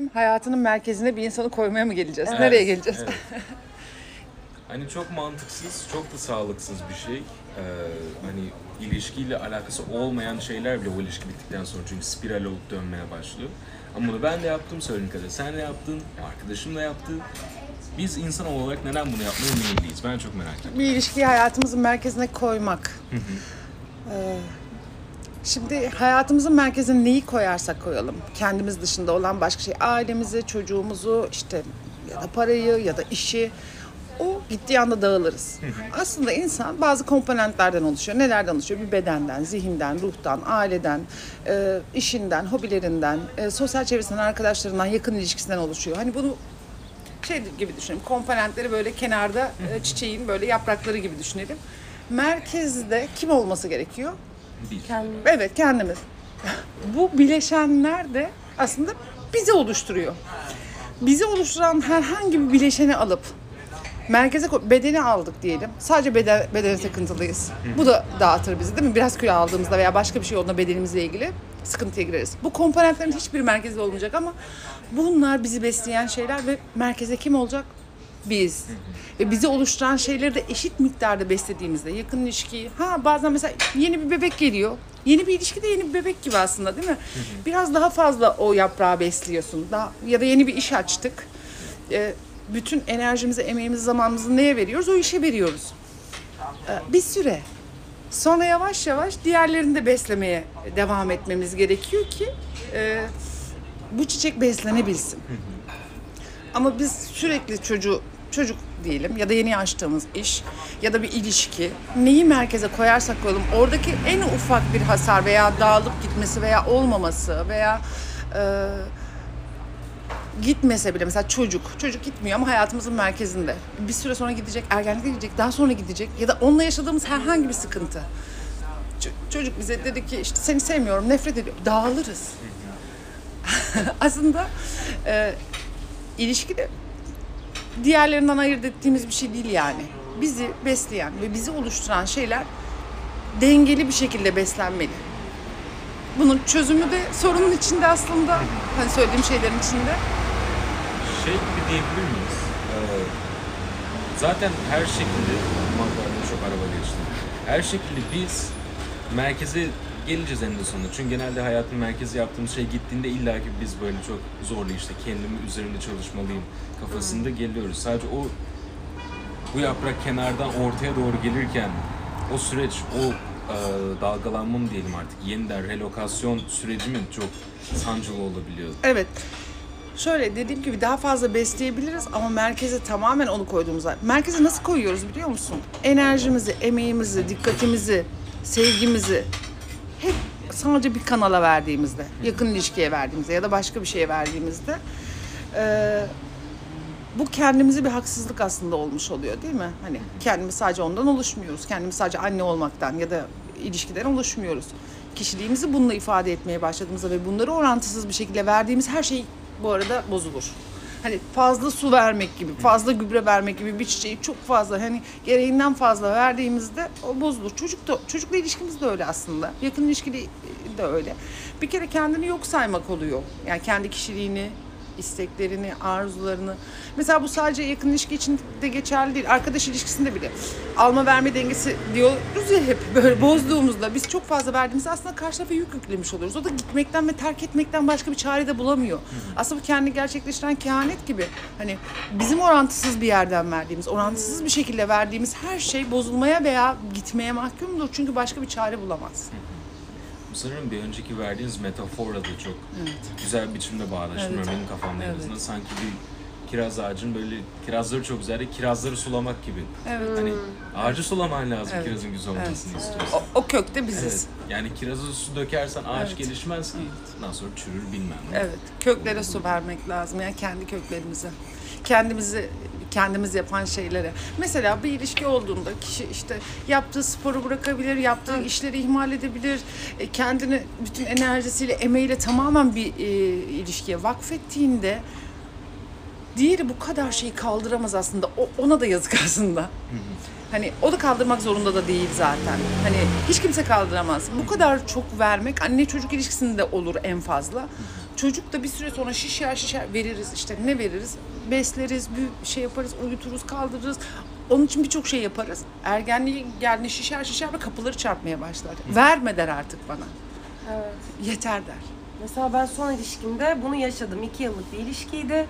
düşünelim. Hayatının merkezine bir insanı koymaya mı geleceğiz? Evet, Nereye geleceğiz? evet. Hani çok mantıksız, çok da sağlıksız bir şey. Ee, hani ilişkiyle alakası olmayan şeyler bile o ilişki bittikten sonra çünkü spiral olup dönmeye başlıyor. Ama bunu ben de yaptım söylediğin kadar. Sen de yaptın, arkadaşım da yaptı. Biz insan olarak neden bunu yapmaya meyilliyiz? Ben çok merak ediyorum. bir ilişkiyi hayatımızın merkezine koymak. Ee, Şimdi hayatımızın merkezine neyi koyarsak koyalım. Kendimiz dışında olan başka şey. Ailemizi, çocuğumuzu, işte ya da parayı ya da işi. O gittiği anda dağılırız. Aslında insan bazı komponentlerden oluşuyor. Nelerden oluşuyor? Bir bedenden, zihinden, ruhtan, aileden, e, işinden, hobilerinden, e, sosyal çevresinden, arkadaşlarından, yakın ilişkisinden oluşuyor. Hani bunu şey gibi düşünelim. Komponentleri böyle kenarda e, çiçeğin böyle yaprakları gibi düşünelim. Merkezde kim olması gerekiyor? Biz. Evet kendimiz. Bu bileşenler de aslında bizi oluşturuyor. Bizi oluşturan herhangi bir bileşeni alıp merkeze bedeni aldık diyelim. Sadece beden, bedene takıntılıyız. Bu da dağıtır bizi değil mi? Biraz kilo aldığımızda veya başka bir şey olduğunda bedenimizle ilgili sıkıntıya gireriz. Bu komponentlerin hiçbir merkezde olmayacak ama bunlar bizi besleyen şeyler ve merkeze kim olacak? Biz. Ve bizi oluşturan şeyleri de eşit miktarda beslediğimizde yakın ilişkiyi ha bazen mesela yeni bir bebek geliyor. Yeni bir ilişki de yeni bir bebek gibi aslında değil mi? Biraz daha fazla o yaprağı besliyorsun. Daha, ya da yeni bir iş açtık. Ee, bütün enerjimizi, emeğimizi, zamanımızı neye veriyoruz? O işe veriyoruz. Ee, bir süre. Sonra yavaş yavaş diğerlerini de beslemeye devam etmemiz gerekiyor ki e, bu çiçek beslenebilsin. Ama biz sürekli çocuğu çocuk diyelim ya da yeni açtığımız iş ya da bir ilişki neyi merkeze koyarsak koyalım oradaki en ufak bir hasar veya dağılıp gitmesi veya olmaması veya e, gitmese bile mesela çocuk çocuk gitmiyor ama hayatımızın merkezinde. Bir süre sonra gidecek ergenlikte gidecek daha sonra gidecek ya da onunla yaşadığımız herhangi bir sıkıntı. Çocuk bize dedi ki işte seni sevmiyorum nefret ediyorum. Dağılırız. Aslında e, ilişki de diğerlerinden ayırt ettiğimiz bir şey değil yani. Bizi besleyen ve bizi oluşturan şeyler dengeli bir şekilde beslenmeli. Bunun çözümü de sorunun içinde aslında. Hani söylediğim şeylerin içinde. Şey gibi diyebilir miyiz? Ee, zaten her şekilde, çok araba geçti. Her şekilde biz merkeze geleceğiz eninde sonunda. Çünkü genelde hayatın merkezi yaptığımız şey gittiğinde illaki biz böyle çok zorlu işte kendimi üzerinde çalışmalıyım kafasında geliyoruz. Sadece o bu yaprak kenardan ortaya doğru gelirken o süreç, o e, dalgalanma mı diyelim artık yeniden relokasyon süreci mi çok sancılı olabiliyor? Evet. Şöyle dediğim gibi daha fazla besleyebiliriz ama merkeze tamamen onu koyduğumuzda. Merkeze nasıl koyuyoruz biliyor musun? Enerjimizi, emeğimizi, dikkatimizi, sevgimizi sadece bir kanala verdiğimizde, yakın ilişkiye verdiğimizde ya da başka bir şeye verdiğimizde eee, bu kendimize bir haksızlık aslında olmuş oluyor değil mi? Hani kendimiz sadece ondan oluşmuyoruz. Kendimiz sadece anne olmaktan ya da ilişkiden oluşmuyoruz. Kişiliğimizi bununla ifade etmeye başladığımızda ve bunları orantısız bir şekilde verdiğimiz her şey bu arada bozulur. Hani fazla su vermek gibi, fazla gübre vermek gibi bir çiçeği çok fazla hani gereğinden fazla verdiğimizde o bozulur. Çocuk da çocukla ilişkimiz de öyle aslında. Yakın ilişkili de öyle. Bir kere kendini yok saymak oluyor. Yani kendi kişiliğini, isteklerini, arzularını. Mesela bu sadece yakın ilişki için de geçerli değil. Arkadaş ilişkisinde bile alma verme dengesi diyoruz ya hep böyle bozduğumuzda biz çok fazla verdiğimizde aslında karşı tarafa yük yüklemiş oluyoruz. O da gitmekten ve terk etmekten başka bir çare de bulamıyor. Aslında bu kendini gerçekleştiren kehanet gibi. Hani bizim orantısız bir yerden verdiğimiz, orantısız bir şekilde verdiğimiz her şey bozulmaya veya gitmeye mahkumdur. Çünkü başka bir çare bulamaz. Sanırım bir önceki verdiğiniz metaforla da çok güzel bir biçimde bağdaştırıyor Evet. benim kafamda en Evet. azından. Sanki bir kiraz ağacın böyle kirazları çok güzel de kirazları sulamak gibi. Evet. Hani ağacı sulaman lazım Evet. kirazın güzel olmasını istiyorsan. O, o kökte biziz. Evet. Yani kirazı su dökersen ağaç Evet. gelişmez ki. Ondan sonra çürür bilmem ne. Evet, köklere su vermek lazım. Yani kendi köklerimize. Kendimizi kendimiz yapan şeylere. Mesela bir ilişki olduğunda kişi işte yaptığı sporu bırakabilir, yaptığı işleri ihmal edebilir. e, Kendini bütün enerjisiyle, emeğiyle tamamen bir e, ilişkiye vakfettiğinde diğeri bu kadar şeyi kaldıramaz aslında. O, ona da yazık aslında. Hani o da kaldırmak zorunda da değil zaten. Hani hiç kimse kaldıramaz. Bu kadar çok vermek anne çocuk ilişkisinde olur en fazla. Çocuk da bir süre sonra şişer şişer veririz işte ne veririz? Besleriz, bir şey yaparız, uyuturuz, kaldırırız. Onun için birçok şey yaparız. Ergenliğe geldiğinde şişer şişer ve kapıları çarpmaya başlar. Verme der artık bana. Evet. Yeter der. Mesela ben son ilişkimde bunu yaşadım. İki yıllık bir ilişkiydi.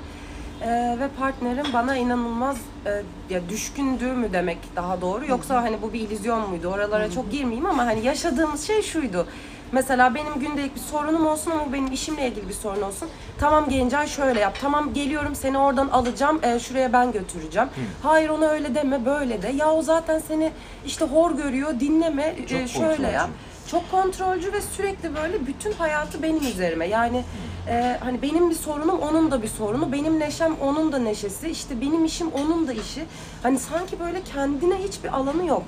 Ee, ve partnerim bana inanılmaz e, ya düşkündü mü demek daha doğru yoksa hani bu bir illüzyon muydu oralara çok girmeyeyim ama hani yaşadığımız şey şuydu. Mesela benim gündelik bir sorunum olsun ama benim işimle ilgili bir sorun olsun. Tamam Gencay şöyle yap. Tamam geliyorum seni oradan alacağım. e, şuraya ben götüreceğim. Hayır ona öyle deme böyle de. Ya o zaten seni işte hor görüyor dinleme e, Çok şöyle kontrolcü. yap. Çok kontrolcü ve sürekli böyle bütün hayatı benim üzerime. Yani e, hani benim bir sorunum onun da bir sorunu. Benim neşem onun da neşesi. işte benim işim onun da işi. Hani sanki böyle kendine hiçbir alanı yok.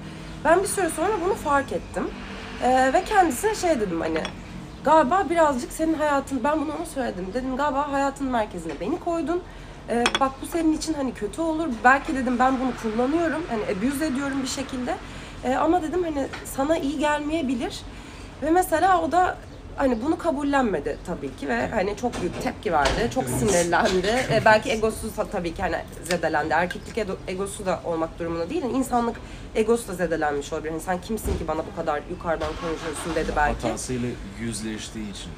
Ben bir süre sonra bunu fark ettim. E, ve kendisine şey dedim hani galiba birazcık senin hayatın ben bunu ona söyledim. Dedim galiba hayatın merkezine beni koydun. E, bak bu senin için hani kötü olur. Belki dedim ben bunu kullanıyorum. Hani abuse ediyorum bir şekilde. E, ama dedim hani sana iyi gelmeyebilir. Ve mesela o da hani bunu kabullenmedi tabii ki ve hani çok büyük tepki verdi. Çok sinirlendi. E, belki egosu da tabii ki hani zedelendi. Erkeklik ego- egosu da olmak durumunda değil. Yani insanlık egosu da zedelenmiş olabilir. Hani sen kimsin ki bana bu kadar yukarıdan konuşuyorsun dedi belki. Hatasıyla yüzleştiği için.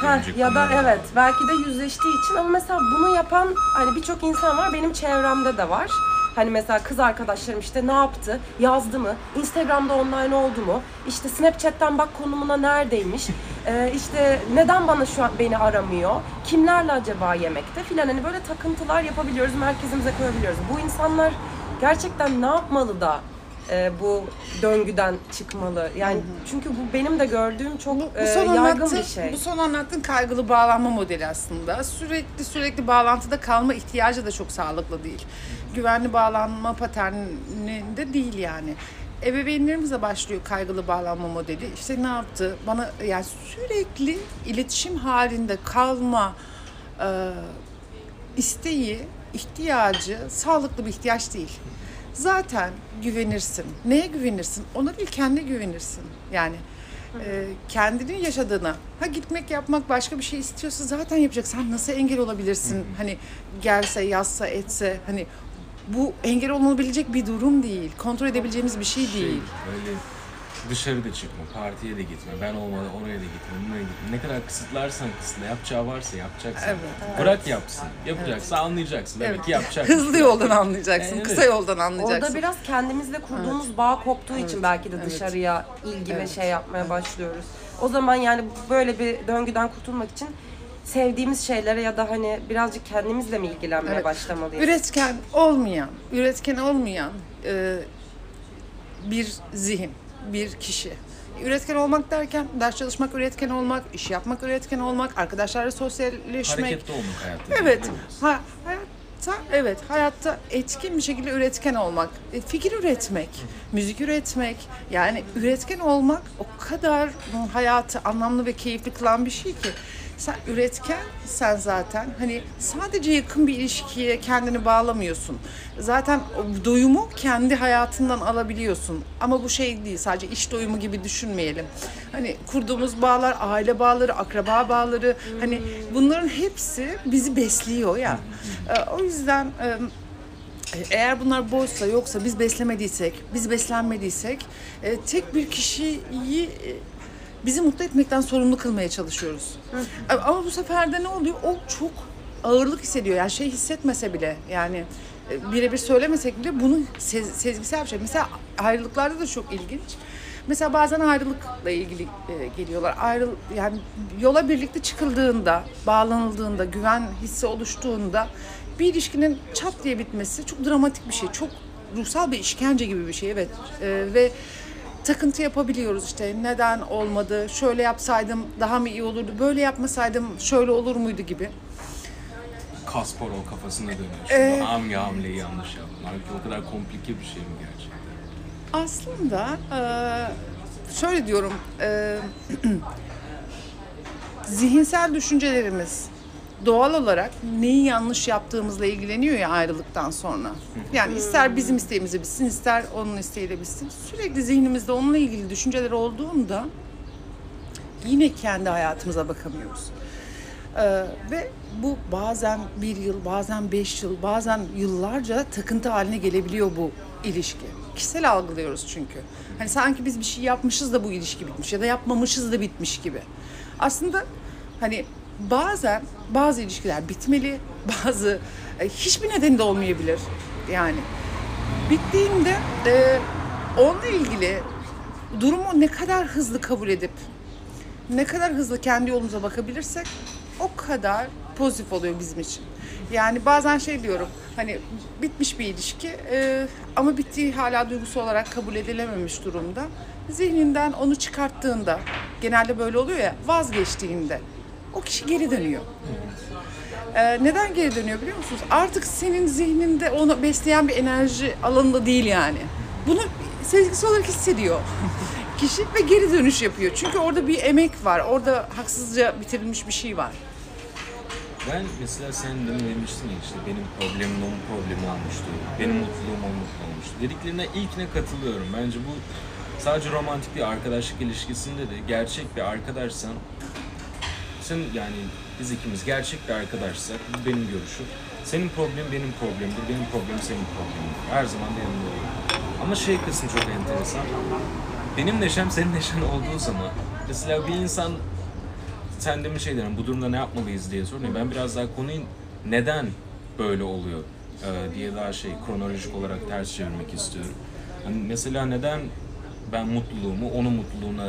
Ha, ya da evet belki de yüzleştiği için ama mesela bunu yapan hani birçok insan var benim çevremde de var. Hani mesela kız arkadaşlarım işte ne yaptı? Yazdı mı? Instagram'da online oldu mu? İşte Snapchat'ten bak konumuna neredeymiş? Ee, işte neden bana şu an beni aramıyor? Kimlerle acaba yemekte filan hani böyle takıntılar yapabiliyoruz, merkezimize koyabiliyoruz. Bu insanlar gerçekten ne yapmalı da e, bu döngüden çıkmalı? Yani çünkü bu benim de gördüğüm çok Bu, bu e, yaygın anlattığın, bir şey. bu son anlattığın kaygılı bağlanma modeli aslında. Sürekli sürekli bağlantıda kalma ihtiyacı da çok sağlıklı değil. Güvenli bağlanma paterninde değil yani. Ebeveynlerimizle başlıyor kaygılı bağlanma modeli. İşte ne yaptı? Bana yani sürekli iletişim halinde kalma e, isteği, ihtiyacı sağlıklı bir ihtiyaç değil. Zaten güvenirsin. Neye güvenirsin? Ona değil kendine güvenirsin. Yani e, kendinin yaşadığına. Ha gitmek yapmak başka bir şey istiyorsa zaten yapacak. Sen nasıl engel olabilirsin? Hani gelse, yazsa, etse hani bu engel olunabilecek bir durum değil. Kontrol edebileceğimiz bir şey Şey, değil. öyle dışarıda çıkma, partiye de gitme, ben olmadan oraya da gitme, buraya gitme. Ne kadar kısıtlarsan kısıtla, yapacağı varsa yapacaksın. Evet. Bırak yapsın. Yapacaksa anlayacaksın. Demek Evet. ki yapacak. Hızlı yoldan anlayacaksın, Evet. kısa yoldan anlayacaksın. Orada biraz kendimizle kurduğumuz bağ koptuğu için belki de Evet. dışarıya ilgi ve Evet. şey yapmaya başlıyoruz. O zaman yani böyle bir döngüden kurtulmak için sevdiğimiz şeylere ya da hani birazcık kendimizle mi ilgilenmeye Evet. başlamalıyız? Üretken olmayan, üretken olmayan e, bir zihin, bir kişi. Üretken olmak derken ders çalışmak üretken olmak, iş yapmak üretken olmak, arkadaşlarla sosyalleşmek. Hareketli olmak hayatta. Evet. Ha, hayatta evet hayatta etkin bir şekilde üretken olmak, e, fikir üretmek, müzik üretmek. Yani üretken olmak o kadar hayatı anlamlı ve keyifli kılan bir şey ki. Sen üretken sen zaten hani sadece yakın bir ilişkiye kendini bağlamıyorsun. Zaten doyumu kendi hayatından alabiliyorsun. Ama bu şey değil sadece iş doyumu gibi düşünmeyelim. Hani kurduğumuz bağlar, aile bağları, akraba bağları hani bunların hepsi bizi besliyor ya. Ee, O yüzden eğer bunlar boşsa yoksa biz beslemediysek, biz beslenmediysek e, tek bir kişiyi e, bizi mutlu etmekten sorumlu kılmaya çalışıyoruz. E, Ama bu sefer de ne oluyor? O çok ağırlık hissediyor. Yani şey hissetmese bile yani e, birebir söylemesek bile bunu sez- sezgisel bir şey. Mesela ayrılıklarda da çok ilginç. Mesela bazen ayrılıkla ilgili e, geliyorlar. Ayrıl yani yola birlikte çıkıldığında, bağlanıldığında, güven hissi oluştuğunda bir ilişkinin çat diye bitmesi çok dramatik bir şey. Çok ruhsal bir işkence gibi bir şey evet. E, ve takıntı yapabiliyoruz işte neden olmadı, şöyle yapsaydım daha mı iyi olurdu, böyle yapmasaydım şöyle olur muydu gibi. Kasparov kafasına dönüyor. Ee, hangi hamleyi yanlış yaptın? Halbuki o kadar komplike bir şey mi gerçekten? Aslında eee, şöyle diyorum, eee, zihinsel düşüncelerimiz doğal olarak neyi yanlış yaptığımızla ilgileniyor ya ayrılıktan sonra. Yani ister bizim isteğimizi bitsin, ister onun isteğiyle bitsin. Sürekli zihnimizde onunla ilgili düşünceler olduğunda yine kendi hayatımıza bakamıyoruz. Ee, ve bu bazen bir yıl, bazen beş yıl, bazen yıllarca takıntı haline gelebiliyor bu ilişki. Kişisel algılıyoruz çünkü. Hani sanki biz bir şey yapmışız da bu ilişki bitmiş ya da yapmamışız da bitmiş gibi. Aslında hani bazen bazı ilişkiler bitmeli, bazı e, hiçbir nedeni de olmayabilir. Yani bittiğinde e, onunla ilgili durumu ne kadar hızlı kabul edip ne kadar hızlı kendi yolumuza bakabilirsek o kadar pozitif oluyor bizim için. Yani bazen şey diyorum hani bitmiş bir ilişki e, ama bittiği hala duygusu olarak kabul edilememiş durumda. Zihninden onu çıkarttığında genelde böyle oluyor ya vazgeçtiğinde o kişi geri dönüyor. Ee, neden geri dönüyor biliyor musunuz? Artık senin zihninde onu besleyen bir enerji alanında değil yani. Bunu sezgisi olarak hissediyor kişi ve geri dönüş yapıyor. Çünkü orada bir emek var. Orada haksızca bitirilmiş bir şey var. Ben mesela sen demin demiştin ya işte benim problemim onun problemi olmuştu. Benim mutluluğum onun mutlu olmuştu. Dediklerine ilkine katılıyorum. Bence bu sadece romantik bir arkadaşlık ilişkisinde de gerçek bir arkadaşsan sen yani biz ikimiz gerçek bir arkadaşsak bu benim görüşüm. Senin problemin benim problemimdir, benim problemim senin problemindir. Her zaman da yanında olurum. Ama şey kısmı çok enteresan. Benim neşem senin neşen olduğu zaman mesela bir insan sen demin şey derim bu durumda ne yapmalıyız diye soruyor. Ben biraz daha konuyu neden böyle oluyor e, diye daha şey kronolojik olarak ters çevirmek istiyorum. Hani mesela neden ben mutluluğumu onun mutluluğuna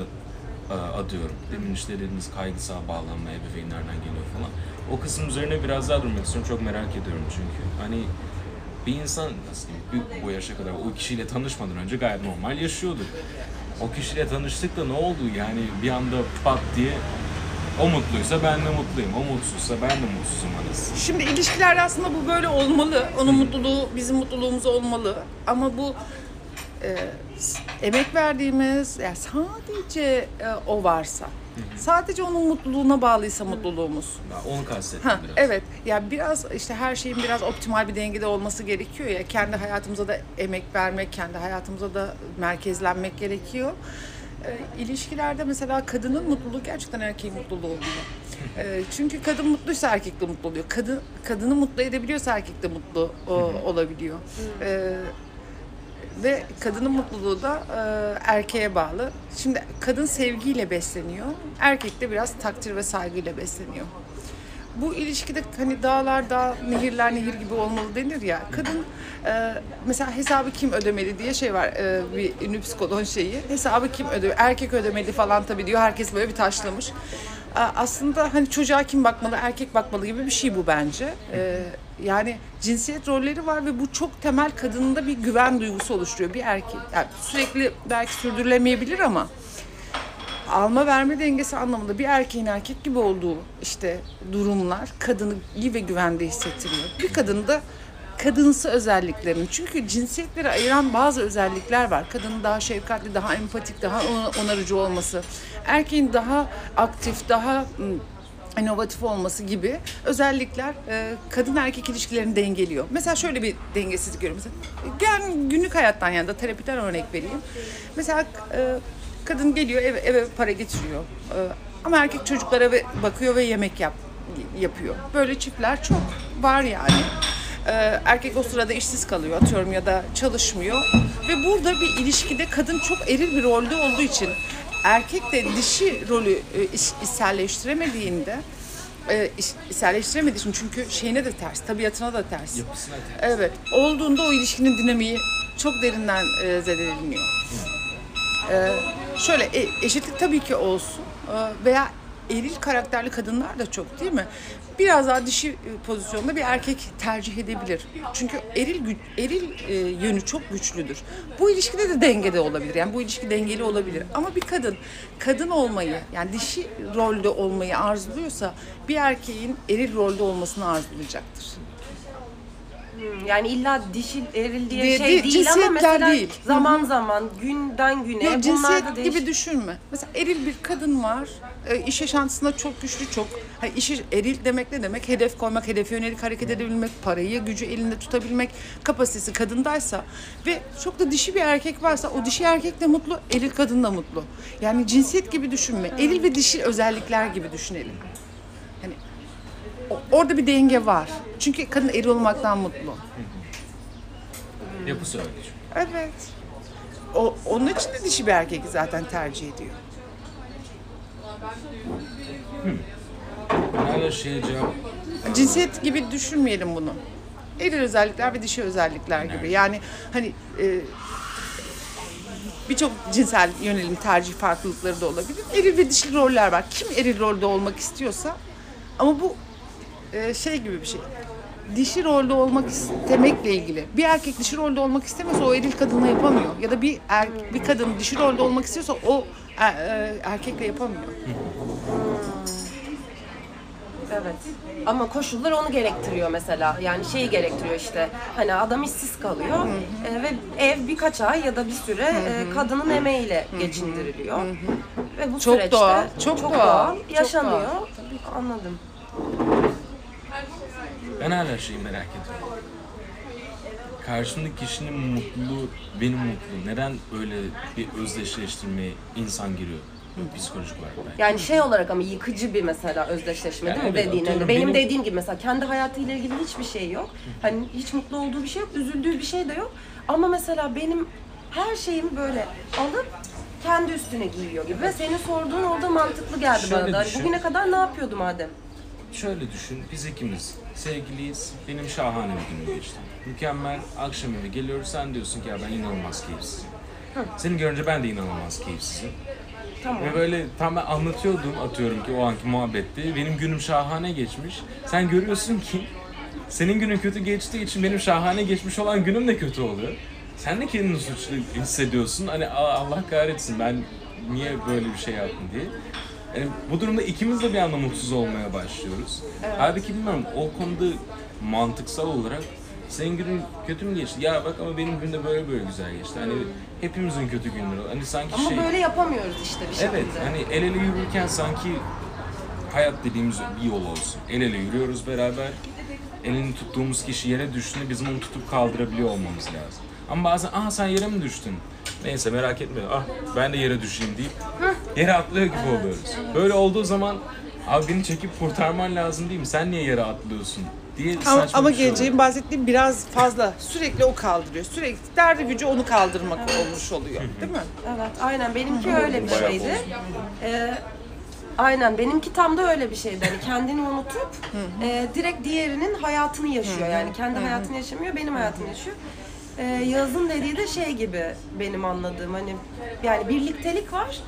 adıyorum. Demin işte dediğiniz kaygısal bağlanma ebeveynlerden geliyor falan. O kısım üzerine biraz daha durmak istiyorum. Çok merak ediyorum çünkü. Hani bir insan nasıl diyeyim, bu yaşa kadar o kişiyle tanışmadan önce gayet normal yaşıyordu. O kişiyle tanıştık da ne oldu yani bir anda pat diye o mutluysa ben de mutluyum. O mutsuzsa ben de mutsuzum anasını. Şimdi ilişkilerde aslında bu böyle olmalı. Onun mutluluğu bizim mutluluğumuz olmalı. Ama bu e, emek verdiğimiz, yani sadece e, o varsa, sadece onun mutluluğuna bağlıysa mutluluğumuz. Ben onu kastettim Ha, biraz. evet. Ya biraz işte her şeyin biraz optimal bir dengede olması gerekiyor ya. Kendi hayatımıza da emek vermek, kendi hayatımıza da merkezlenmek gerekiyor. Ee, ilişkilerde mesela kadının mutluluğu gerçekten erkeğin mutluluğu oluyor. Ee, çünkü kadın mutluysa erkek de mutlu oluyor. Kadın kadını mutlu edebiliyorsa erkek de mutlu o, olabiliyor. Ee, ve kadının mutluluğu da e, erkeğe bağlı. Şimdi kadın sevgiyle besleniyor, erkek de biraz takdir ve saygıyla besleniyor. Bu ilişkide hani dağlar dağ, nehirler nehir gibi olmalı denir ya. Kadın e, mesela hesabı kim ödemeli diye şey var e, bir ünlü psikolog şeyi. Hesabı kim ödemeli, erkek ödemeli falan tabii diyor. Herkes böyle bir taşlamış. A- Aslında hani çocuğa kim bakmalı, erkek bakmalı gibi bir şey bu bence. E, yani cinsiyet rolleri var ve bu çok temel kadında bir güven duygusu oluşturuyor. Bir erkek yani sürekli belki sürdürülemeyebilir ama alma verme dengesi anlamında bir erkeğin erkek gibi olduğu işte durumlar kadını iyi ve güvende hissettiriyor. Bir kadın da kadınsı özelliklerini. Çünkü cinsiyetleri ayıran bazı özellikler var. Kadının daha şefkatli, daha empatik, daha on- onarıcı olması. Erkeğin daha aktif, daha inovatif olması gibi özellikler e, kadın erkek ilişkilerini dengeliyor. Mesela şöyle bir dengesizlik görüyorum. Mesela gel günlük hayattan yani da terapiden örnek vereyim. Mesela e, kadın geliyor eve, eve para getiriyor. E, ama erkek çocuklara bakıyor ve yemek yap, yapıyor. Böyle çiftler çok var yani. E, erkek o sırada işsiz kalıyor atıyorum ya da çalışmıyor. Ve burada bir ilişkide kadın çok eril bir rolde olduğu için erkek de dişi rolü e, iş- içselleştiremediğinde e, içselleştiremediği için çünkü şeyine de ters, tabiatına da ters. Yapısına ters. Evet, olduğunda o ilişkinin dinamiği çok derinden e, zedeleniyor. Ee, şöyle e- eşitlik tabii ki olsun Ee, veya eril karakterli kadınlar da çok değil mi? Biraz daha dişi e, pozisyonda bir erkek tercih edebilir. Çünkü eril gü- eril e, yönü çok güçlüdür. Bu ilişkide de dengede olabilir. Yani bu ilişki dengeli olabilir. Ama bir kadın kadın olmayı yani dişi rolde olmayı arzuluyorsa bir erkeğin eril rolde olmasını arzulayacaktır. Yani illa dişil eril diye Diye şey değil, değil ama cinsiyetler mesela değil. zaman zaman günden güne Yok, bunlar cinsiyet da gibi değişik. düşünme. Mesela eril bir kadın var. E, iş yaşantısında çok güçlü çok. Hani işi eril demek ne demek? Hedef koymak, hedefe yönelik hareket edebilmek, parayı, gücü elinde tutabilmek kapasitesi kadındaysa ve çok da dişi bir erkek varsa o dişi erkek de mutlu, eril kadın da mutlu. Yani cinsiyet gibi düşünme. Eril ve dişi özellikler gibi düşünelim. Hani O- Orada bir denge var. Çünkü kadın eril olmaktan mutlu. Yapısı öyle. Evet. O, onun için de dişi bir erkek zaten tercih ediyor. Ben hala şeye cevap Cinsiyet gibi düşünmeyelim bunu. Eril özellikler ve dişi özellikler gibi. Yani hani e, birçok cinsel yönelim tercih farklılıkları da olabilir. Eril ve dişi roller var. Kim eril rolde olmak istiyorsa ama bu e, şey gibi bir şey. Dişi rolde olmak istemekle ilgili. Bir erkek dişi rolde olmak istemiyorsa o eril kadınla yapamıyor. Ya da bir er, bir kadın dişi rolde olmak istiyorsa o e, e, erkekle yapamıyor. Evet. Ama koşullar onu gerektiriyor mesela. Yani şeyi gerektiriyor işte. Hani adam işsiz kalıyor e, ve ev birkaç ay ya da bir süre e, kadının emeğiyle geçindiriliyor. Ve bu Çok süreçte doğal, çok doğal, yaşanıyor. Anladım. Ben hala şeyi merak ediyorum. Karşımdaki kişinin mutluluğu benim mutluluğum. Neden öyle bir özdeşleştirmeye insan giriyor? Psikolojik olarak belki. Yani şey olarak ama yıkıcı bir mesela özdeşleşme değil mi Evet, dediğin? Hani atıyorum benim, benim- dediğim gibi mesela kendi hayatıyla ilgili hiçbir şey yok. Hani hiç mutlu olduğu bir şey yok, üzüldüğü bir şey de yok. Ama mesela benim her şeyimi böyle alıp kendi üstüne giyiyor gibi. Ve senin sorduğun orada mantıklı geldi Şöyle bana da. Hani düşün. bugüne kadar ne yapıyordu madem? Şöyle düşün, biz ikimiz sevgiliyiz. Benim şahane bir günüm geçti. Mükemmel. Akşam eve geliyoruz. Sen diyorsun ki ya ben inanılmaz keyifsizim. Seni görünce ben de inanılmaz keyifsizim. Tamam. Ve böyle tam ben anlatıyordum atıyorum ki o anki muhabbette. Benim günüm şahane geçmiş. Sen görüyorsun ki senin günün kötü geçtiği için benim şahane geçmiş olan günüm de kötü oluyor. Sen de kendini suçlu hissediyorsun. Hani "Aa, Allah kahretsin ben niye böyle bir şey yaptım diye. Yani bu durumda ikimiz de bir anda mutsuz olmaya başlıyoruz. Halbuki bilmiyorum o konuda mantıksal olarak senin günün kötü mü geçti? Ya bak ama benim gün de böyle böyle güzel geçti. Hani hepimizin kötü günleri. Hani sanki Ama şey... böyle yapamıyoruz işte bir şekilde. Evet, hani el ele yürürken sanki hayat dediğimiz bir yol olsun. El ele yürüyoruz beraber. Elini tuttuğumuz kişi yere düştüğünde bizim onu tutup kaldırabiliyor olmamız lazım. Ama bazen aha sen yere mi düştün? Neyse merak etme. Ah ben de yere düşeyim deyip yere atlıyor gibi oluyoruz. Böyle olduğu zaman abi beni çekip kurtarman lazım değil mi? Sen niye yere atlıyorsun? diye Ama, ama şey geleceğim bahsettiğim biraz fazla. Sürekli o kaldırıyor. Sürekli derdi gücü onu kaldırmak olmuş oluyor. Değil mi? Evet, aynen benimki öyle bir şeydi. Ee, aynen benimki tam da öyle bir şeydi. Hani kendini unutup e, direkt diğerinin hayatını yaşıyor. Yani kendi hayatını yaşamıyor, benim hayatımı yaşıyor. Ee, Yağız'ın dediği de şey gibi benim anladığım hani yani birliktelik var.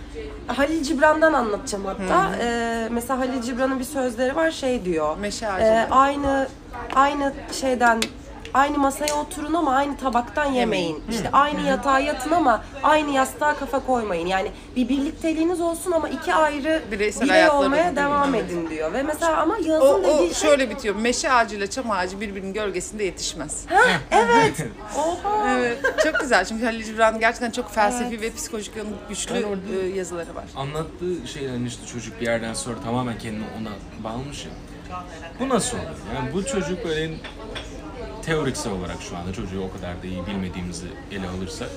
Halil Cibran'dan anlatacağım hatta. Ee, mesela Halil Cibran'ın bir sözleri var şey diyor. Meşe ağacında. aynı aynı şeyden aynı masaya oturun ama aynı tabaktan yemeyin. İşte aynı yatağa yatın ama aynı yastığa kafa koymayın. Yani bir birlikteliğiniz olsun ama iki ayrı Bireysel birey olmaya devam edin diyor. Ve mesela ama O, Yağız'ın o dediği şey şöyle bitiyor. Meşe ağacıyla çam ağacı birbirinin gölgesinde yetişmez. evet. Oha. Evet, çok güzel. Çünkü Halil Cibran'ın gerçekten çok felsefi ve psikolojik yönü güçlü e, yazıları var. anlattığı şeylerin işte çocuk bir yerden sonra tamamen kendini ona bağlamış ya. Bu nasıl olur? Yani bu çocuk böyle teoriksel olarak şu anda çocuğu o kadar da iyi bilmediğimizi ele alırsak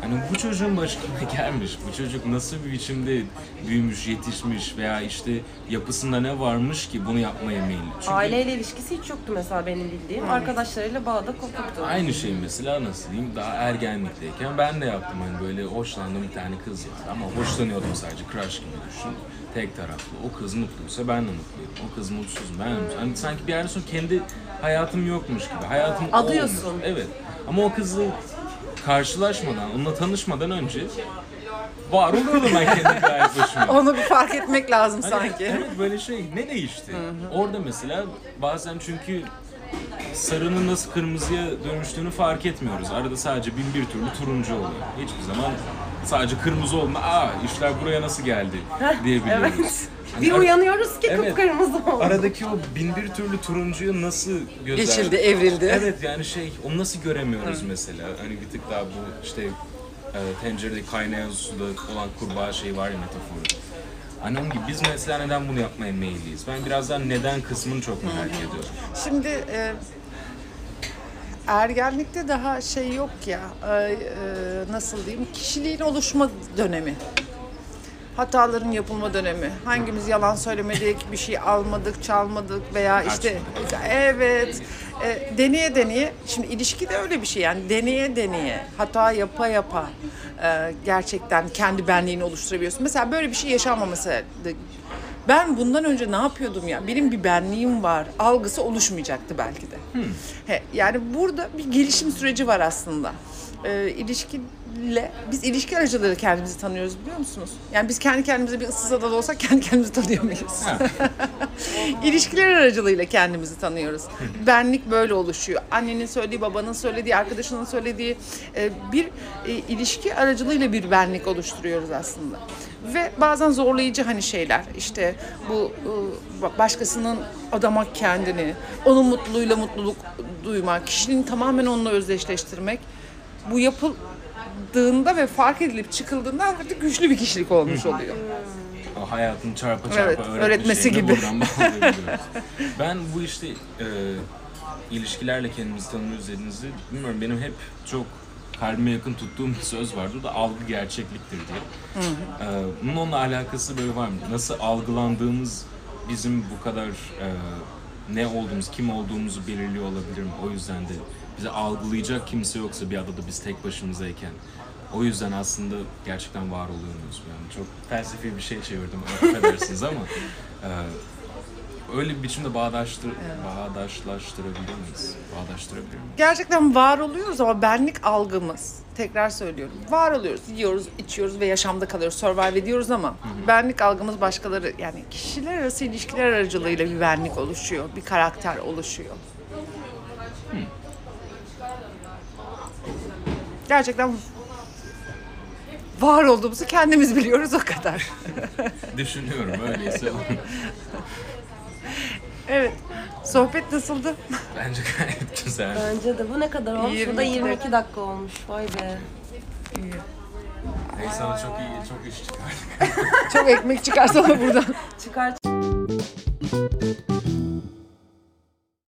Hani bu çocuğun başına gelmiş, bu çocuk nasıl bir biçimde büyümüş, yetişmiş veya işte yapısında ne varmış ki bunu yapmaya meyilli. Çünkü Aileyle ilişkisi hiç yoktu mesela benim bildiğim. Arkadaşlarıyla bağda kopuktu. Aynı şey mesela nasıl diyeyim daha ergenlikteyken ben de yaptım hani böyle hoşlandığım bir tane kız var ama hoşlanıyordum sadece crush gibi düşün. Tek taraflı. O kız mutluysa ben de mutluyum. O kız mutsuz ben de mutsuzum. Hani sanki bir yerden sonra kendi hayatım yokmuş gibi. Hayatım Adıyorsun. olmuş. Evet. Ama o kızla karşılaşmadan, onunla tanışmadan önce var oluyordum ben kendi gayet başıma. Onu bir fark etmek lazım Hani sanki. Evet böyle şey ne değişti? Orada mesela bazen çünkü sarının nasıl kırmızıya dönüştüğünü fark etmiyoruz. Arada sadece bin bir türlü turuncu oluyor. Hiçbir zaman sadece kırmızı olma, aa işler buraya nasıl geldi diyebiliyoruz. Evet. Hani Bir ar- uyanıyoruz ki Evet. kıpkırmızı oldu. Aradaki o bin bir türlü turuncuyu nasıl gözler... Geçildi, evrildi. Evet yani şey onu nasıl göremiyoruz mesela? Hani bir tık daha bu işte e, tencerede kaynayan suda olan kurbağa şey var ya metaforu. Hani onun gibi biz mesela neden bunu yapmaya meyilliyiz? Ben birazdan neden kısmını çok merak ediyorum. Şimdi e, ergenlikte daha şey yok ya, e, e, nasıl diyeyim, kişiliğin oluşma dönemi. Hataların yapılma dönemi. Hangimiz yalan söylemedik, bir şey almadık, çalmadık veya işte evet e, deneye deneye. Şimdi ilişki de öyle bir şey yani deneye deneye, hata yapa yapa e, gerçekten kendi benliğini oluşturabiliyorsun. Mesela böyle bir şey yaşanmaması ben bundan önce ne yapıyordum ya? Benim bir benliğim var. Algısı oluşmayacaktı belki de. He, yani burada bir gelişim süreci var aslında. Ee, ilişkiyle, biz ilişki aracılığıyla kendimizi tanıyoruz biliyor musunuz? Yani biz kendi kendimize bir ıssız adada olsak kendi kendimizi tanıyor muyuz? İlişkiler aracılığıyla kendimizi tanıyoruz. Benlik böyle oluşuyor. Annenin söylediği, babanın söylediği, arkadaşının söylediği e, bir e, ilişki aracılığıyla bir benlik oluşturuyoruz aslında. Ve bazen zorlayıcı hani şeyler işte bu e, başkasının adamak kendini, onun mutluluğuyla mutluluk duymak, kişinin tamamen onunla özdeşleştirmek bu yapıldığında ve fark edilip çıkıldığında artık güçlü bir kişilik olmuş oluyor. O hayatın çarpa çarpa Evet, öğretme öğretmesi gibi. buradan bağlayabiliriz. ben bu işte e, ilişkilerle kendimizi tanıyoruz dediğinizde bilmiyorum benim hep çok kalbime yakın tuttuğum bir söz vardır. O da algı gerçekliktir diye. E, bunun onunla alakası böyle var mı? Nasıl algılandığımız bizim bu kadar e, ne olduğumuz, kim olduğumuzu belirliyor olabilir mi? O yüzden de bizi algılayacak kimse yoksa bir adada biz tek başımızayken o yüzden aslında gerçekten var oluyor muyuz? Yani çok felsefi bir şey çevirdim, affedersiniz ama e, öyle bir biçimde bağdaştır, bağdaşlaştırabilir miyiz? Bağdaştırabilir miyiz? Gerçekten var oluyoruz ama benlik algımız, tekrar söylüyorum, var oluyoruz, yiyoruz, içiyoruz ve yaşamda kalıyoruz, survive ediyoruz ama benlik algımız başkaları, yani kişiler arası ilişkiler aracılığıyla bir benlik oluşuyor, bir karakter oluşuyor. Gerçekten var olduğumuzu kendimiz biliyoruz o kadar. Düşünüyorum öyleyse. Evet, sohbet nasıldı? Bence gayet güzel. Bence de bu ne kadar olmuş? Bu da 22 22 dakika olmuş. Vay be. Neyse ama çok iyi, çok iş çıkardık. Çok ekmek çıkarsa buradan. Çıkar